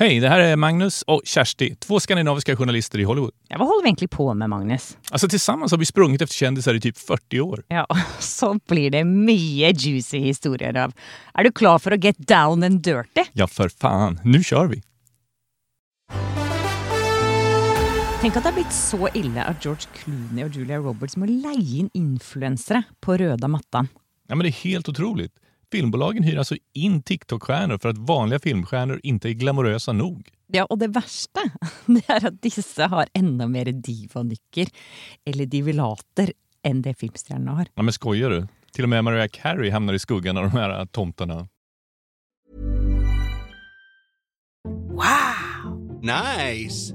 Hej, det här är Magnus och Kersti, två skandinaviska journalister i Hollywood. Ja, hva holder vi egentlig på med, Magnus? Alltså tillsammans har vi sprungit efter kändisar i typ 40 år. Ja, så blir det mye juicy historier av. Er du klar for å get down and dirty? Ja, för fan. Nu kör vi! Tenk at det er blitt så ille at George Clooney og Julia Roberts må leie inn influensere på røda mattan. Ja, men det er helt otroligt. Filmbolagen hyr alltså in TikTok-stjärnor för att vanliga filmstjärnor inte är glamorösa nog. Ja, og det verste det er at disse har enda mer divanykker, eller divilater, enn det filmstjernene har. Ja, men Skojer du? Til og med Mariah Carey havner i skuggen av de her tomtene. Wow! Nice.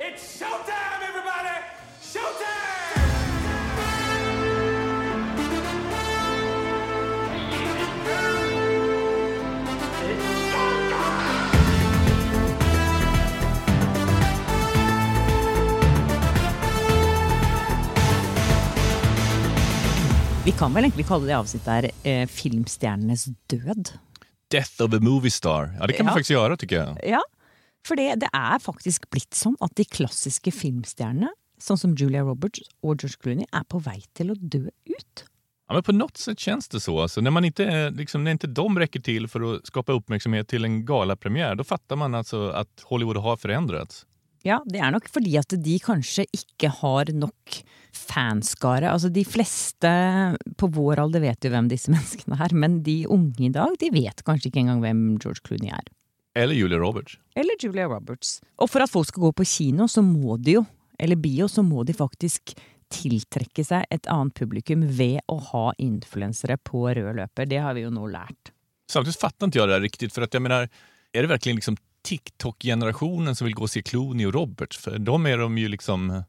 It's showtime, everybody! Showtime! Vi kan vel egentlig kalle det avsnittet her eh, Filmstjernenes død. Death of a movie star. Ja, det kan Ja. vi faktisk gjøre, tykker jeg. Ja, for det, det er faktisk blitt sånn at de klassiske filmstjernene, sånn som Julia Roberts og George Clooney, er på vei til å dø ut. Ja, men på något sätt känns det så. Alltså, när, man inte, liksom, när inte de räcker till för att skapa uppmärksamhet till en galapremiär, då fattar man alltså att Hollywood har förändrats. Ja, det er nok fordi at de kanskje ikke har nok fanskare. Altså de fleste på vår alder vet jo hvem disse menneskene er, men de unge i dag, de vet kanskje ikke engang hvem George Clooney er. Eller Julia Roberts. Eller Julia Roberts. Og for at folk skal gå på kino, så må de jo, eller bio, så må de faktisk tiltrekke seg et annet publikum ved å ha influensere på rød løper. Det har vi jo nå lært. Samtidig fatter ikke jeg det riktig. for at jeg mener, Er det virkelig liksom TikTok-generasjonen som vil gå og se Clooney og Roberts? For de er de jo liksom,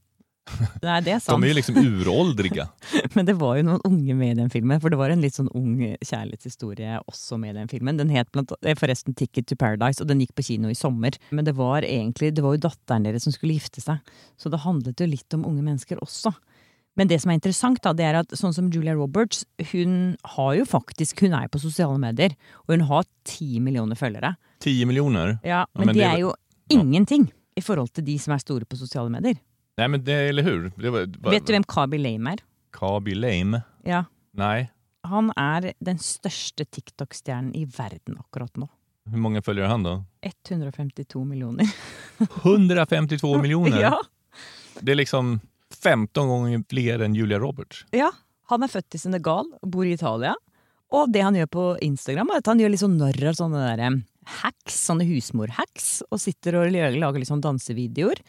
Nei, det er sant. De er liksom uråldrige. Men det var jo noen unge med i den filmen, for det var en litt sånn ung kjærlighetshistorie også med i den filmen. Den het blant, eh, forresten Ticket to Paradise, og den gikk på kino i sommer. Men det var egentlig, det var jo datteren deres som skulle gifte seg, så det handlet jo litt om unge mennesker også. Men det som er interessant, da, det er at sånn som Julia Roberts, hun har jo faktisk Hun er jo på sosiale medier, og hun har ti millioner følgere. 10 millioner? Ja, Ja, men, men det det er jo jo ingenting i forhold til de som er store på sosiale medier. Nej men det, eller hur? Det var, var, Vet du hvem Kabi Lame er? Kabi Lame? Ja, Nei. Han er den største TikTok-stjernen i verden akkurat nå. Hvor mange følger han da? 152 millioner. 152 millioner?! Ja. Det er liksom 15 ganger flere enn Julia Roberts. ja. Han er født i Senegal og bor i Italia. Og det han gjør på Instagram, er at han gjør sånn narr av sånne der eh, hacks, sånne husmor-hacks, og sitter og lager, sånn dansevideoer.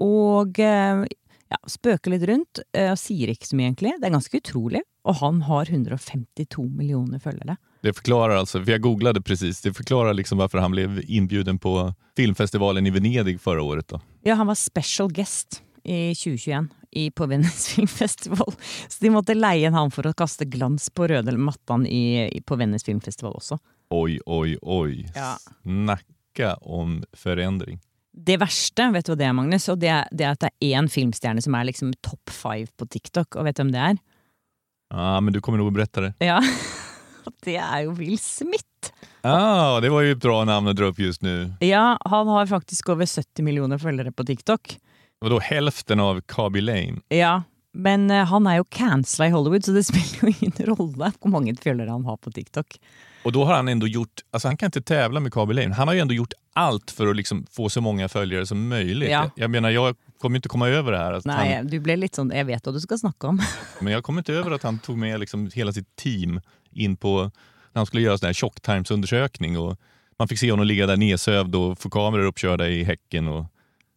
Og eh, ja, spøker litt rundt, eh, og sier ikke så mye egentlig. Det er ganske utrolig. Og han har 152 millioner følgere. Det förklarar alltså, för googlet det precis, det forklarer liksom hvorfor han ble inbjuden på filmfestivalen i Venedig forrige året. Da. Ja, han var special guest i 2021 i, på Venice Filmfestival. Så de måtte leie inn han for å kaste glans på røde mattan i, på Venice Filmfestival også. Oi, oi, oi. Ja. Snacka om förändring. Det verste, vet du hva det er, Magnus? Og det er, det er at det er én filmstjerne som er liksom topp five på TikTok. Og vet du hvem det er? Ja, men du kommer nog berette det. Ja, det er jo Will Smith. Ah, det var jo bra navn å dra opp just nu. Ja, han har faktisk over 70 millioner følgere på TikTok. Det var då hälften av Kaby Lane? Ja, men eh, han er jo cancela i Hollywood, så det spiller jo ingen rolle hvor mange følgere han har på TikTok. Och då har han ändå gjort, alltså han kan inte tävla med Kabi Lane. Han har ju ändå gjort allt för att liksom få så många följare som möjligt. Ja. Jag menar, jag kommer inte komma över det här. Nei, han, du ble litt sånn Jeg vet hva du skal snakke om. men jag kommer inte över att han tog med liksom hela sitt team in på, när han skulle göra sån här tjocktarmsundersökning och man fick se honom ligga där nedsövd och få kameror uppkörda i häcken. Och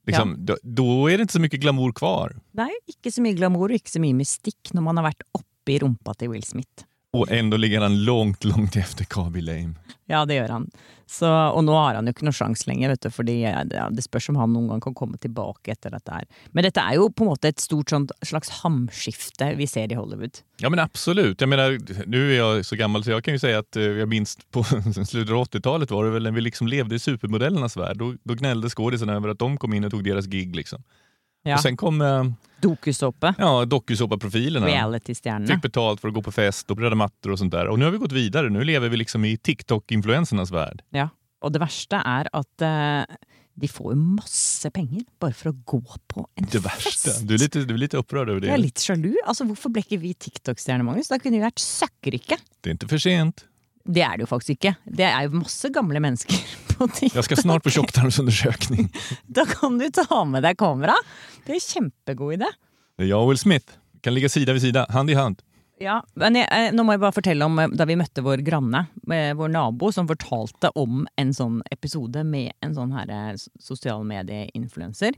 liksom, då, då är det inte så mycket glamour kvar. Nej, inte så mye glamour og ikke så mye mystikk når man har vært i rumpa til Will Smith. Och ändå ligger han långt, långt efter Kabi Lame. Ja, det gjør han. Så, og nå har han jo ikke noe sjanse lenger, vet du, fordi ja, det, spørs om han noen gang kan komme tilbake etter dette her. Men dette er jo på en måte et stort sånt, slags hamskifte vi ser i Hollywood. Ja men absolut. Jeg mener, Nå er jeg så gammel, så jeg kan jo si at jeg minst på slutten av 80-tallet var det vel da vi liksom levde i supermodellenes verden. Da då gnällde over at de kom inn og tog deres gig. Liksom. Ja. Och sen kom eh, Dokusåpa. ja, dokusåpaprofilerna. Reality-stjärnorna. Fick betalt för att gå på fest och bredda mattor och sånt där. Och nu har vi gått vidare. Nu lever vi liksom i TikTok-influensernas värld. Ja. Og det verste er at eh, de får jo masse penger bare for å gå på en Det värsta. fest. Du är lite, du är lite upprörd över det. Jeg er litt sjalu. Altså, Hvorfor ble ikke vi TikTok-stjerner, Magnus? Da kunne vi vært søkkrike. Det är inte för sent. Det er det jo faktisk ikke. Det er jo masse gamle mennesker på TikTok. Jeg skal snart på tjukktarmsundersøkning. Da kan du ta med deg kamera. Det er en kjempegod idé. Det er jeg og Will Smith. Kan ligge side ved side, hand i hand. Ja, men jeg, eh, Nå må jeg bare fortelle om eh, da vi møtte vår granne, eh, vår nabo, som fortalte om en sånn episode med en sånn her eh, s-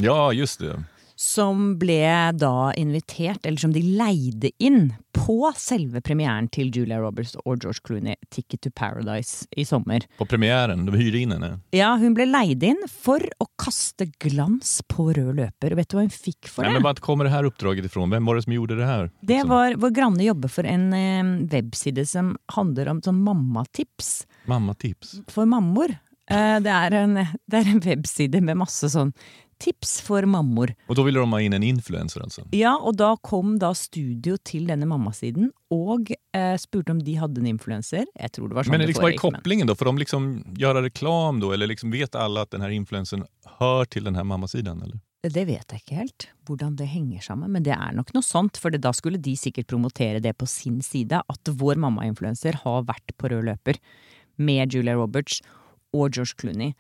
Ja, just det. Som ble da invitert, eller som de leide inn, på selve premieren til Julia Roberts og George Clooney, 'Ticket to Paradise', i sommer. På premieren? de hyrde inn henne. Ja, hun ble leid inn for å kaste glans på rød løper. Vet du hva hun fikk for det? Nei, men hva kommer det her oppdraget ifrån? Hvem var det som gjorde det her? Det Liksom. var Vår granne jobber for en eh, webside som handler om sånn mammatips Mammatips. for mammor. Eh, det, er en, det er en webside med masse sånn tips for mammor. Og da ville de ha inn en influencer Altså. Ja, og da kom da studio til denne mammasiden og eh, spurte om de hadde en influenser. Jeg tror det var sånn Men det liksom, men- kopplingen då? Får de liksom gjør reklam da? Eller liksom vet alle at denne influenseren hører til denne mammasiden? Eller? Det vet jeg ikke helt, hvordan det henger sammen, men det er nok noe sånt, for da skulle de sikkert promotere det på sin side, at vår mammainfluenser har vært på rød løper med Julia Roberts og George Clooney.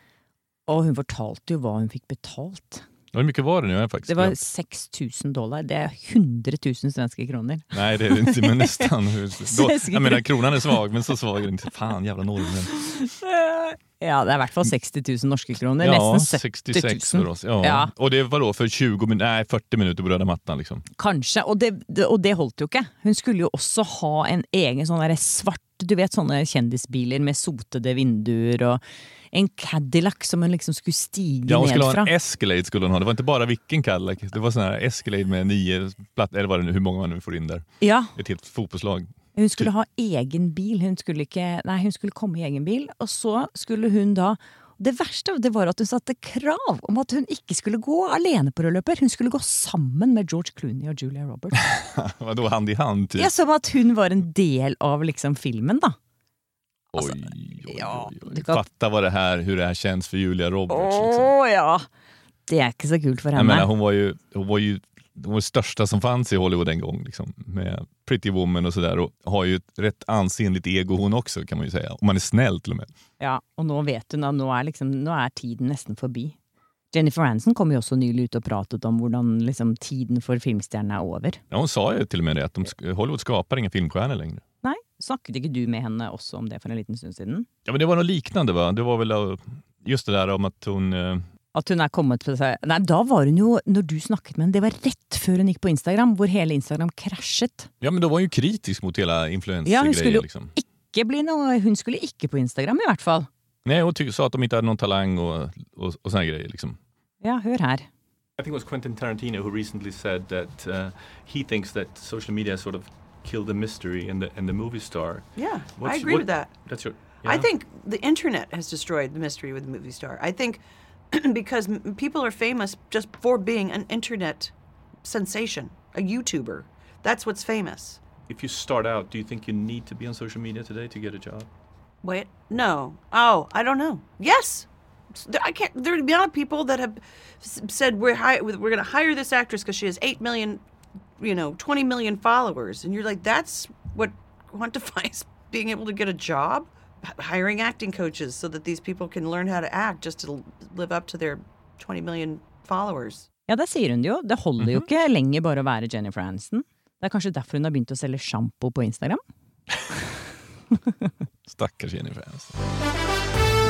Og hun fortalte jo hva hun fikk betalt. Hvor mye var den? jo faktisk? Det var glömt. 6000 dollar. Det er 100 000 svenske kroner. Nei, det er det ikke, men nesten. Jeg mener, kronen er svak, men så svak er den ikke. Faen, jævla nordmenn. Ja, det er i hvert fall 60 000 norske kroner. Ja, Nesten 70 66 000. för oss. Ja. Ja. Og det var da for 20 min- nei, 40 minutter på røde matten, Liksom. Kanskje, og det, og det holdt jo ikke. Hun skulle jo også ha en egen sånn svart Du vet sånne kjendisbiler med sotede vinduer og en Cadillac som hun liksom skulle stige Ja, hun ned skulle ha fra. en Escalade. Skulle hun ha. Det var ikke bare hvilken Cadillac. Det var sånn her Escalade med nio plattor, eller var det hvor mange man nu får inn der. Ja, Et helt fotballag. hun skulle ha egen bil. Hun skulle ikke Nei, hun skulle komme i egen bil, og så skulle hun da det verste det var at hun satte krav om at hun ikke skulle gå alene på rødløper. Hun skulle gå sammen med George Clooney og Julia Roberts. Vadå, hand i hand? Typ. Ja, Som at hun var en del av liksom filmen, da. Altså, oi, oi, oi. kan- Fatta hva det her, hvordan det her kjennes for Julia Roberts. Å Liksom. ja! Det er ikke så kult for henne. menar, hun var jo, hun var ju hon var det största som fanns i Hollywood en gång. Liksom, med Pretty Woman och sådär. Och har ju ett rätt ansenligt ego hon också kan man ju säga. Om man är snäll till och med. Ja, Og nå vet hun at nå er, liksom, nu är tiden nesten forbi. Jennifer Aniston kom jo også nylig ut og pratet om hvordan liksom, tiden for filmstjernene er over. Ja, hon sa ju till och med det, att de, Hollywood skapar inga filmstjärnor längre. Nei, Snakket ikke du med henne også om det for en liten stund siden? Ja, men det var något liknande va? Det var väl uh, just det där om att hon... At hun er kommet på seg Nei, da var hun jo, når du snakket med henne, det var rett før hun gikk på Instagram, hvor hele Instagram krasjet. Ja, men da var hun jo kritisk mot hele liksom. Ja, hun skulle liksom. ikke bli noe Hun skulle ikke på Instagram, i hvert fall. Nei, hun sa at de ikke hadde noe talent og, og, og sånne greier, Liksom. Ja, hør her. I think it was Quentin Tarantino who recently said that uh, he thinks that social media sort of killed the mystery and the and the movie star. Yeah, What's- I agree what- with that. That's your. I think the internet has destroyed the mystery with the movie star. I think because people are famous just for being an internet sensation, a YouTuber. That's what's famous. if you start out, do you think you need to be on social media today to get a job? Wait, no. Oh, I don't know. Yes. I can't. There are a lot of people that have said we're hi- we're going to hire this actress because she has eight million, you know, twenty million followers, and you're like, that's what quantifies being able to get a job. Hiring acting coaches so that these people can learn how to act just to live up to their twenty million followers. Ja, det sier hun jo. Det holder Mhm. jo ikke lenger bare å være Jennifer Aniston. Det er kanskje derfor hun har begynt å selge sjampo på Instagram? Stakkars Jennifer Aniston.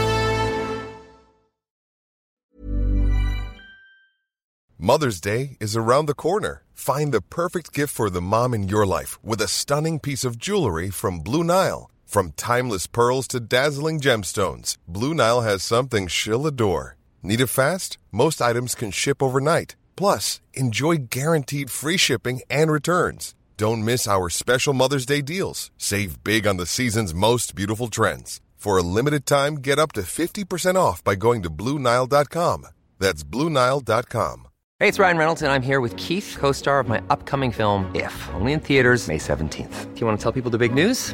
Mother's Day is around the corner. Find the perfect gift for the mom in your life with a stunning piece of jewelry from Blue Nile. From timeless pearls to dazzling gemstones, Blue Nile has something she'll adore. Need it fast? Most items can ship overnight. Plus, enjoy guaranteed free shipping and returns. Don't miss our special Mother's Day deals. Save big on the season's most beautiful trends. For a limited time, get up to 50% off by going to BlueNile.com. That's BlueNile.com. Hey, it's Ryan Reynolds, and I'm here with Keith, co star of my upcoming film, If, only in theaters, May 17th. Do you want to tell people the big news?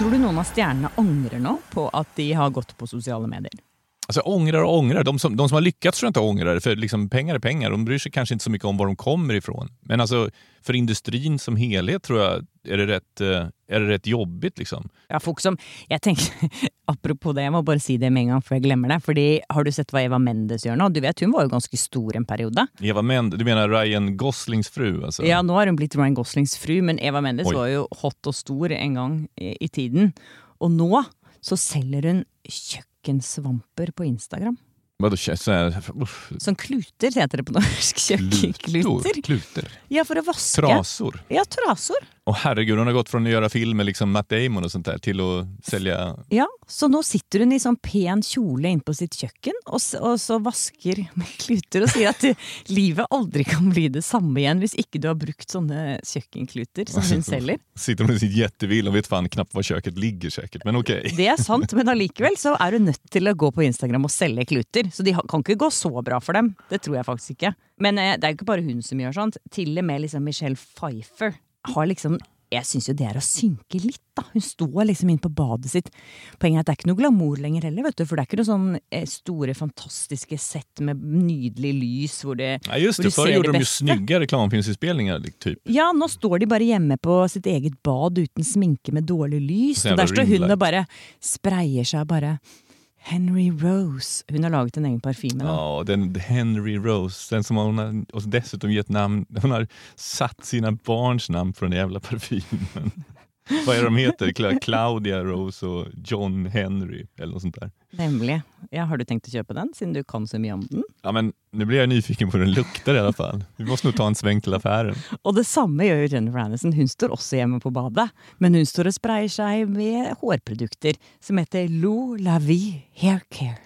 Tror du noen av stjernene angrer nå på at de har gått på sosiale medier? Alltså ångrar och ångrar. De som, de som har lyckats tror jag inte ångrar för liksom, pengar är pengar. De bryr sig kanske inte så mycket om var de kommer ifrån. Men alltså, för industrin som helhet tror jag är det rätt, eh, är det rätt jobbigt. Liksom. Ja, folk som, jeg tenker, Apropos det, jeg må bare si det med en gang før jeg glemmer det. Fordi Har du sett hva Eva Mendes gjør nå? Du vet Hun var jo ganske stor en periode. Eva Mendes, du menar Ryan Goslings fru? Alltså. Ja, Nå har hun blitt Ryan Goslings fru, men Eva Mendes Oi. var jo hot og stor en gang i, i tiden. Og nå så selger hun kjøkkensvamper på Instagram. Sånn kluter heter det på norsk. Kjøkkenkluter. Kluter. Ja, for å vaske. Trasor. Ja, trasor. Och herregud, hun har gått fra å gjøre film med liksom Matt Damon og sånt der, til å selge Ja, Så nå sitter hun i sånn pen kjole inne på sitt kjøkken og, og så vasker med kluter og sier at livet aldri kan bli det samme igjen hvis ikke du har brukt sånne kjøkkenkluter som hun selger. Sitter hun i sitt jettehvil og vet faen knappt hvor kjøkkenet ligger säkert, men ok. Det er sant, men allikevel så er hun nødt til å gå på Instagram og selge kluter. Så de kan ikke gå så bra for dem. Det tror jeg faktisk ikke. Men eh, det er jo ikke bare hun som gjør sånt. Til og med liksom Michelle Pfeiffer har liksom jeg syns jo det er å synke litt, da. Hun står liksom inn på badet sitt. Poenget er at det er ikke noe glamour lenger heller, vet du. For det er ikke noe sånn eh, store, fantastiske sett med nydelig lys hvor det Ja, just hvor det, Før ser gjorde de jo snygge snygga. Typ. Ja, nå står de bare hjemme på sitt eget bad uten sminke med dårlig lys. Og der står hun og bare sprayer seg bare Henry Rose. Hun har laget en egen parfyme. Ja, den Henry Rose, den som hun har och dessutom gett namn, hon har satt sina barns namn på den jävla parfymen. Vad är de heter? Claudia Rose och John Henry eller något sånt där. Nemlig. Ja, har du tenkt å kjøpe den, siden du kan så mye om den? Ja, men nu blir jag nyfiken på hur den luktar i alla fall. Vi måste nog ta en sväng till affären. Og det samme gjør jo Jennifer Aniston. Hun står også hjemme på badet, men hun står og sprayer seg med hårprodukter som heter Lou La Vie Hair Care.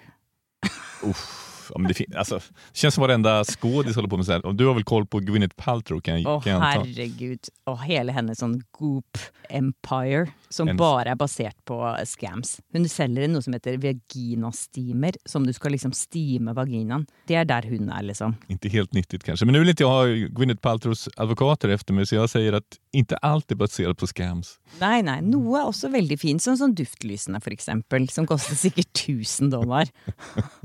Uff, ja, men det, fin- alltså, det känns som varenda skådis håller på med sånt du har väl koll på Gwyneth Paltrow kan, Å, jag- kan jag anta? herregud. Og hele hennes sånn Goop Empire, som En- bare er basert på scams. Hun selger noe som heter vaginasteamer, som du skal liksom stime vaginaen. Det er der hun er, liksom. Inte helt nyttigt kanske. Men nu vill inte jag ha Gwyneth Paltrows advokater efter mig så jag säger att inte allt är baserat på scams. Nei, nei, noe er også veldig fint, sånn som duftlysene for eksempel, som koster sikkert 1000 dollar.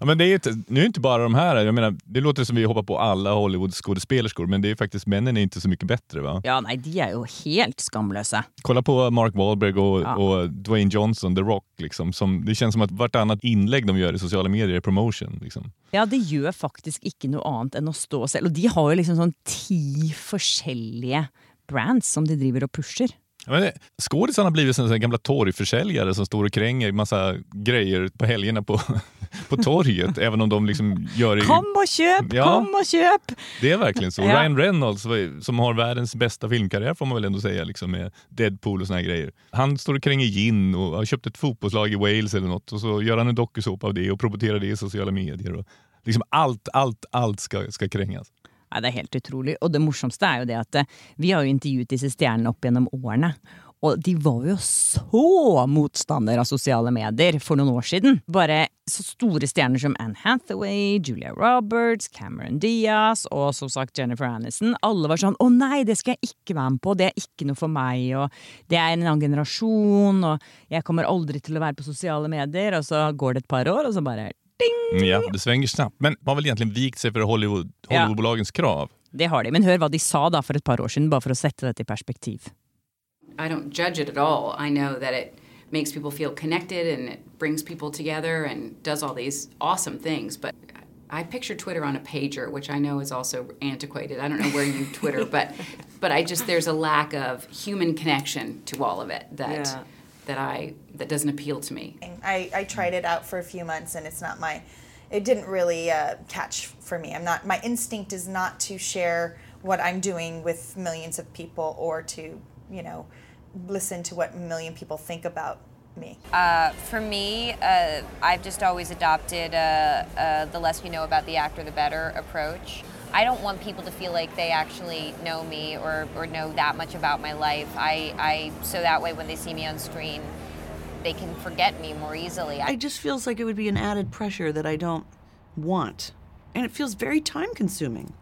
Ja, men det är ju inte, nu är det inte bara de här, jag menar, det låter som vi hoppar på alla Hollywood-skådespelerskor men det är faktiskt, männen är inte så mycket bättre va? Ja, nei, de er jo helt skamløse. Kolla på Mark Wahlberg och, Ja. och Dwayne Johnson, The Rock. Liksom, som, det känns som att vartannat inlägg de gör i sociala medier är promotion. Liksom. Ja, de gjør faktisk ikke noe annet enn å stå selv. Og de har jo liksom sånn ti forskjellige brands som de driver og pusher. Men Skådisarna har blivit såna gamla torgförsäljare som står och kränger massa grejer på helgerna på, på torget. även om de liksom gör det... Kom og kjøp! Ja. Kom og kjøp! Det är verkligen så. Ja. Ryan Reynolds som har världens bästa filmkarriär får man väl ändå säga liksom med Deadpool och såna grejer. Han står och kränger gin och har köpt ett fotbollslag i Wales eller något och så gör han en dokusåpa av det och promoterar det i sociala medier. Och liksom allt, allt, allt ska, ska krängas. Nei, Det er helt utrolig. Og det morsomste er jo det at eh, vi har jo intervjuet disse stjernene opp gjennom årene. Og de var jo så motstander av sosiale medier for noen år siden. Bare så store stjerner som Anne Hathaway, Julia Roberts, Cameron Diaz og som sagt Jennifer Aniston. Alle var sånn 'Å nei, det skal jeg ikke være med på. Det er ikke noe for meg.' Og 'Det er en annen generasjon', og 'Jeg kommer aldri til å være på sosiale medier'. Og så går det et par år, og så bare Ding! Ja, det svänger snabbt. Men man har väl egentligen vikt sig för Hollywood, Ja. Hollywoodbolagens krav? Det har de. Men hør hva de sa da for et par år siden, bare for å sette dette i perspektiv. I don't judge it at all. I know that it makes people feel connected and it brings people together and does all these awesome things. But I picture Twitter on a pager, which I know is also antiquated. I don't know where you Twitter, but but I just there's a lack of human connection to all of it that Yeah. That I that doesn't appeal to me. I, I tried it out for a few months and it's not my it didn't really uh, catch for me i'm not my instinct is not to share what i'm doing with millions of people or to you know listen to what a million people think about me Uh, for me, uh, I've just always adopted uh, uh, the less you know about the actor, the better approach. I don't want people to feel like they actually know me or, or know that much about my life. I, I so that way when they see me on screen, they can forget me more easily. I, It just feels like it would be an added pressure that I don't want, and it feels very time consuming.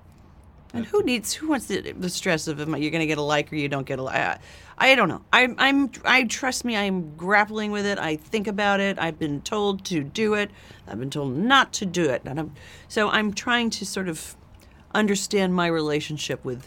And who needs who wants the, the stress of you're going to get a like or you don't get a like? I, I don't know. I'm I'm I trust me. I'm grappling with it. I think about it. I've been told to do it. I've been told not to do it. And I'm, so I'm trying to sort of understand my relationship with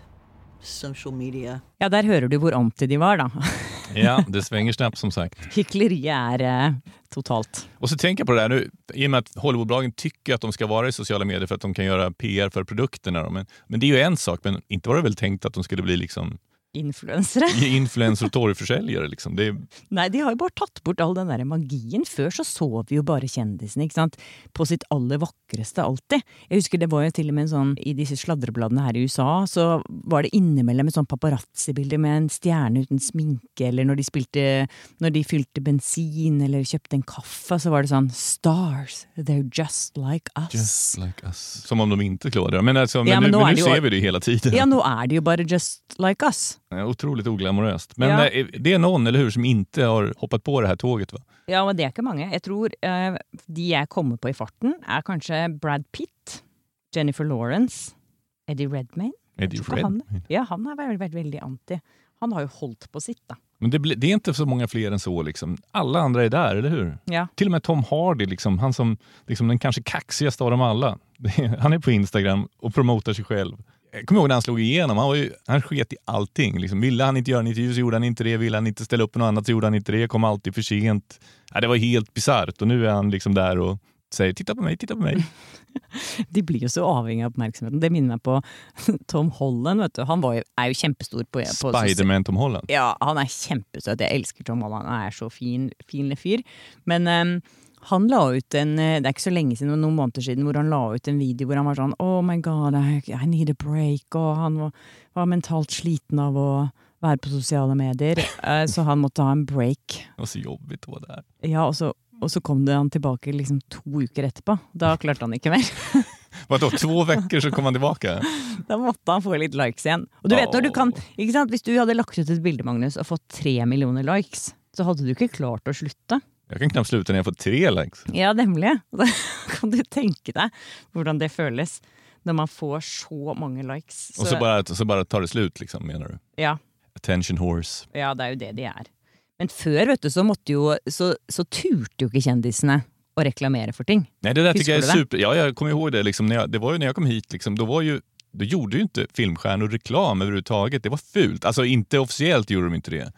social media. Ja, der hører du hvor anti de var, da. Ja, det svinger snabbt som sagt. Hykleriet er eh, totalt. Og så tenker jeg på det der, nu, i og med att Hollywoodbolagen tykker at de skal være i sosiale medier for at de kan gjøre PR for produktene. Men, men det er jo en sak, men ikke var det vel tenkt at de skulle bli liksom Influensere. Influenser og torgforselgere, Liksom. Det Nei, de har jo bare tatt bort all den der magien. Før så så vi jo bare kjendisene, ikke sant. På sitt aller vakreste, alltid. Jeg husker det var jo til og med en sånn I disse sladrebladene her i USA, så var det innimellom et sånn paparazzi-bilde med en stjerne uten sminke, eller når de spilte Når de fylte bensin eller kjøpte en kaffe, så var det sånn Stars, they're just like us. just like us. Som om de ikke klarer det. Men, altså, men, Ja, men nå men nå ser vi det hele tiden. Ja, nå er det jo bare just like us. Ja, Otroligt oglamoröst. Men Ja. eh, det är någon, eller hur, som inte har hoppat på det här tåget va? Ja, men det er ikke mange. Jeg tror uh, de jeg kommer på i farten, er kanskje Brad Pitt, Jennifer Lawrence, Eddie Redmayne. Eddie han- Redmayne. Ja, han har vært, vært veldig anti. Han har jo holdt på sitt, da. Men det, det är inte så många fler än så. Liksom. Alla andra är där, eller hur? Ja. Till och med Tom Hardy, liksom, han som liksom, den kanske kaxigaste av dem alla. Han är på Instagram och promotar sig själv. Jag kommer ihåg när han slog igenom, han, var ju, han sket i allting. Liksom. Ville han inte göra en intervju så gjorde han inte det, ville han inte ställa upp något annat så gjorde han inte det, kom alltid för sent. Ja, det var helt bisarrt och nu är han liksom där och säger titta på mig, titta på mig. De blir jo så avhengig av oppmerksomheten. Det minner meg på Tom Holland. vet du. Han jo, er jo kjempestor på, på Spiderman Tom Holland. Ja, han er kjempesøt. Jeg elsker Tom Holland. Han er så fin, fin fyr. Men ehm, han la ut en eh, Det er ikke så lenge siden, noen måneder siden, hvor han la ut en video hvor han var sånn Oh my god, I, I need a break. Og han var, var mentalt sliten av å være på sosiale medier. eh, så han måtte ha en break. Og så jobbigt hun der. Ja, og så, og så kom det han tilbake liksom to uker etterpå. Da klarte han ikke mer. Var det to uker, så kom han tilbake? Da måtte han få litt likes igjen. Og du vet når du kan, ikke sant? Hvis du hadde lagt ut et bilde Magnus, og fått tre millioner likes, så hadde du ikke klart å slutte. Jag kan knapt sluta når jeg får tre likes. Ja, nemlig. Da kan du tenke deg hvordan det føles når man får så mange likes. Og så bare, så bare tar det slut, liksom, mener du? ja, Attention horse. ja, det er jo det de er. Men før vet du, så, jo, så, så turte jo ikke kjendisene å reklamere for ting. Nei, det der Husker jeg er super... Ja, jeg kommer ihåg det. Liksom, jag, det var jo når jeg kom hit, liksom, da var jo då gjorde ju inte filmstjärnor reklam överhuvudtaget. Det var fult. Alltså inte officiellt gjorde de inte det.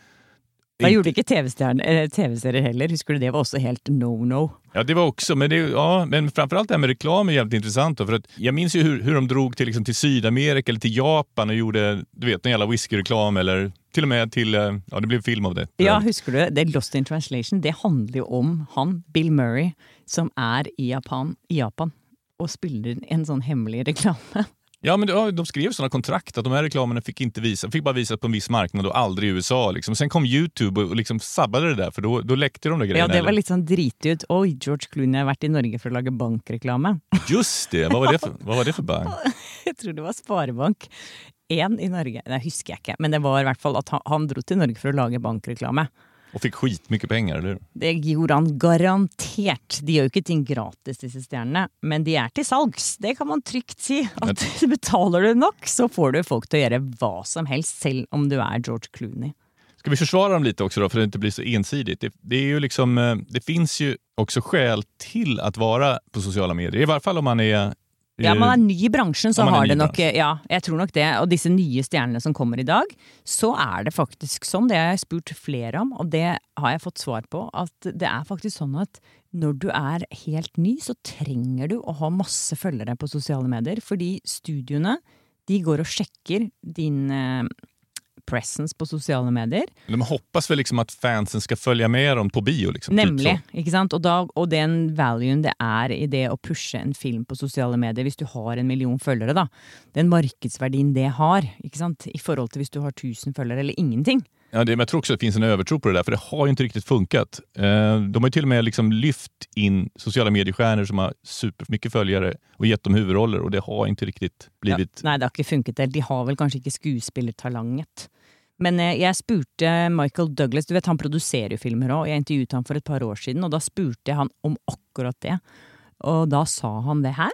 Da gjorde ikke TV-stjerne- eh, TV-serier heller. Husker du det var også helt no-no? Ja, det var også, men, det, ja, men framförallt det här med reklam är jävligt intressant. Då, för att jag minns ju hur, hur de drog till, liksom, till Sydamerika eller till Japan och gjorde du vet, en jävla whiskyreklam eller til og med till, eh, ja det ble film av det. Ja, husker du det? Lost in Translation det handler jo om han, Bill Murray, som er i Japan, i Japan og spiller en sånn hemmelig reklame. Ja, men ja, de skrev sådana kontrakt att de här reklamerna fick inte visa, fick bara visas på en viss marknad och aldrig i USA. Liksom. Sen kom Youtube och liksom sabbade det där, för då, då läckte de där Ja, det var litt sånn dritut. Oi, George Clooney har vært i Norge for å lage bankreklame. Just det, vad var det för, vad var det för bank? Jeg tror det var Sparebank. Én i Norge, det husker jeg ikke, men det var i hvert fall at han, han dro til Norge for å lage bankreklame. Och fick skitmycket pengar, eller? Det gjorde han garantert. De gjør jo ikke ting gratis, disse stjernene, men de er til salgs. Det kan man trygt si. At Betaler du nok, så får du folk til å gjøre hva som helst, selv om du er George Clooney. Ska vi försvara dem litt också då, för att det inte blir så ensidigt? Det, det, är ju liksom, eh, det finns ju också skäl till att vara på sociala medier, i varje fall om man är Ja, man er ny i bransjen, så Ja, har det nok Ja, jeg tror nok det. Og disse nye stjernene som kommer i dag, så er det faktisk sånn. Det har jeg spurt flere om, og det har jeg fått svar på. At det er faktisk sånn at når du er helt ny, så trenger du å ha masse følgere på sosiale medier. Fordi studioene, de går og sjekker din eh, presence på sosiale medier. De hoppas vel liksom at fansen skal følge med dem på bio. Liksom, Nemlig. Typ, ikke sant? Og, da, og den valuen det er i det å pushe en film på sosiale medier, hvis du har en million følgere, da. Den markedsverdien det har, ikke sant? i forhold til hvis du har 1000 følgere eller ingenting. Ja, det, men jeg tror også det finnes en overtro på det der, for det har jo ikke riktig funket. Eh, de har jo til og med liksom lyft inn sosiale mediestjerner som har supermye følgere, og gett dem huvudroller og det har ikke riktig blivit... Ja, nei, det har ikke funket helt. De har vel kanskje ikke skuespillertalenget. Men eh, jeg spurte Michael Douglas, du vet han produserer jo filmer òg, jeg intervjuet han for et par år siden, og da spurte jeg han om akkurat det. Og da sa han det her.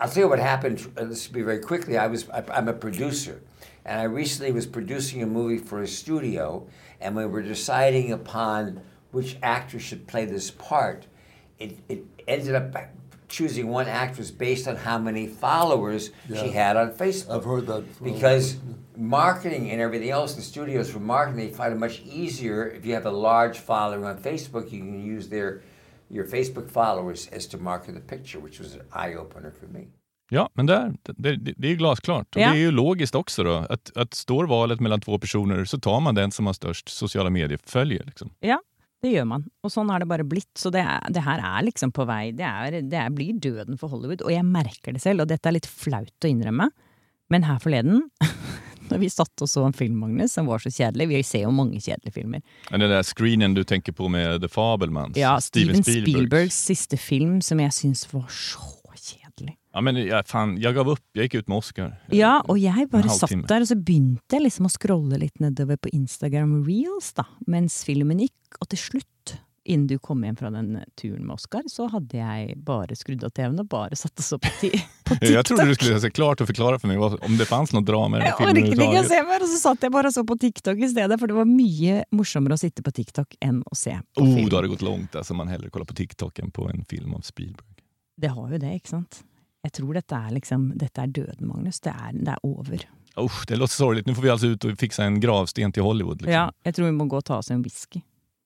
I'll tell you what happened. Uh, this will be very quickly. I was I'm a producer, and I recently was producing a movie for a studio, and we were deciding upon which actor should play this part. It, it ended up choosing one actress based on how many followers she had on Facebook. I've heard that. from- Because marketing and everything else, the studios for marketing, they find it much easier if you have a large following on Facebook. You can use their your Facebook followers as to market the picture, which was an eye opener for me. Ja, men där, det, det, det är ju glasklart. Och Ja. Det är ju logiskt också. då. Att, att står valet mellan två personer så tar man den som har störst sociala medier-följe. Liksom. Ja, det gjør man. Og sånn er det bare blitt. Så det, er, det her er liksom på vei. Det, er, det er, blir døden for Hollywood. Og jeg merker det selv, og dette er litt flaut å innrømme, men her forleden når vi satt og så en film, Magnus, som var så kjedelig Vi ser jo mange kjedelige filmer. Men det der screenen du tenker på med The Fabelmans, Ja, Steven, Spielbergs. Spielbergs siste film som jeg syns var så. Ja, men jeg, fan, jeg gav opp. Jeg gikk ut med Oscar. Ja, og jeg bare satt der, og så begynte jeg liksom å scrolle litt nedover på Instagram Reels, da, mens filmen gikk, og til slutt, innen du kom hjem fra den turen med Oscar, så hadde jeg bare skrudd av TV-en og bare satt og så på, på TikTok. jeg trodde du skulle se klart og forklare for meg om det fanns noe drama i den Jeg filmen orket å se mer, og så satt jeg bare og så på TikTok i stedet, for det var mye morsommere å sitte på TikTok enn å se på Oh, film. Da har det gått langt, altså. man heller kollar på TikTok enn på en film av Spielberg. Det har jo det, ikke sant? Jeg tror dette er liksom, dette er døden, Magnus. Det er, det er over. Usch, det låter sorgligt. Nu får vi alltså ut och fixa en gravsten till Hollywood. Liksom. Ja, jeg tror vi må gå og ta oss en whisky.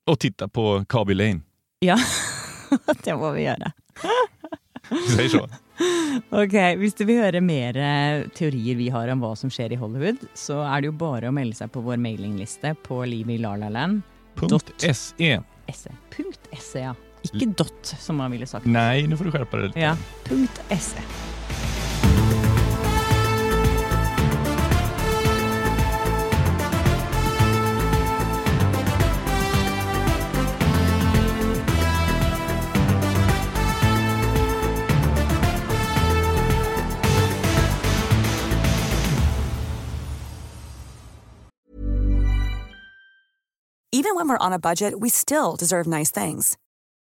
Og titta på Kaby Lane. Ja, det må vi gjøre. Vi sier så. Ok, Hvis du vil høre mer eh, teorier vi har om hva som skjer i Hollywood, så er det jo bare å melde seg på vår mailingliste på livilalaland. Punkt SE. SE. SE, ja. Ikke dot, som man ville sagt. Nej, nu får du skärpa dig lite. Ja, punkt SE. Even when we're on a budget, we still deserve nice things.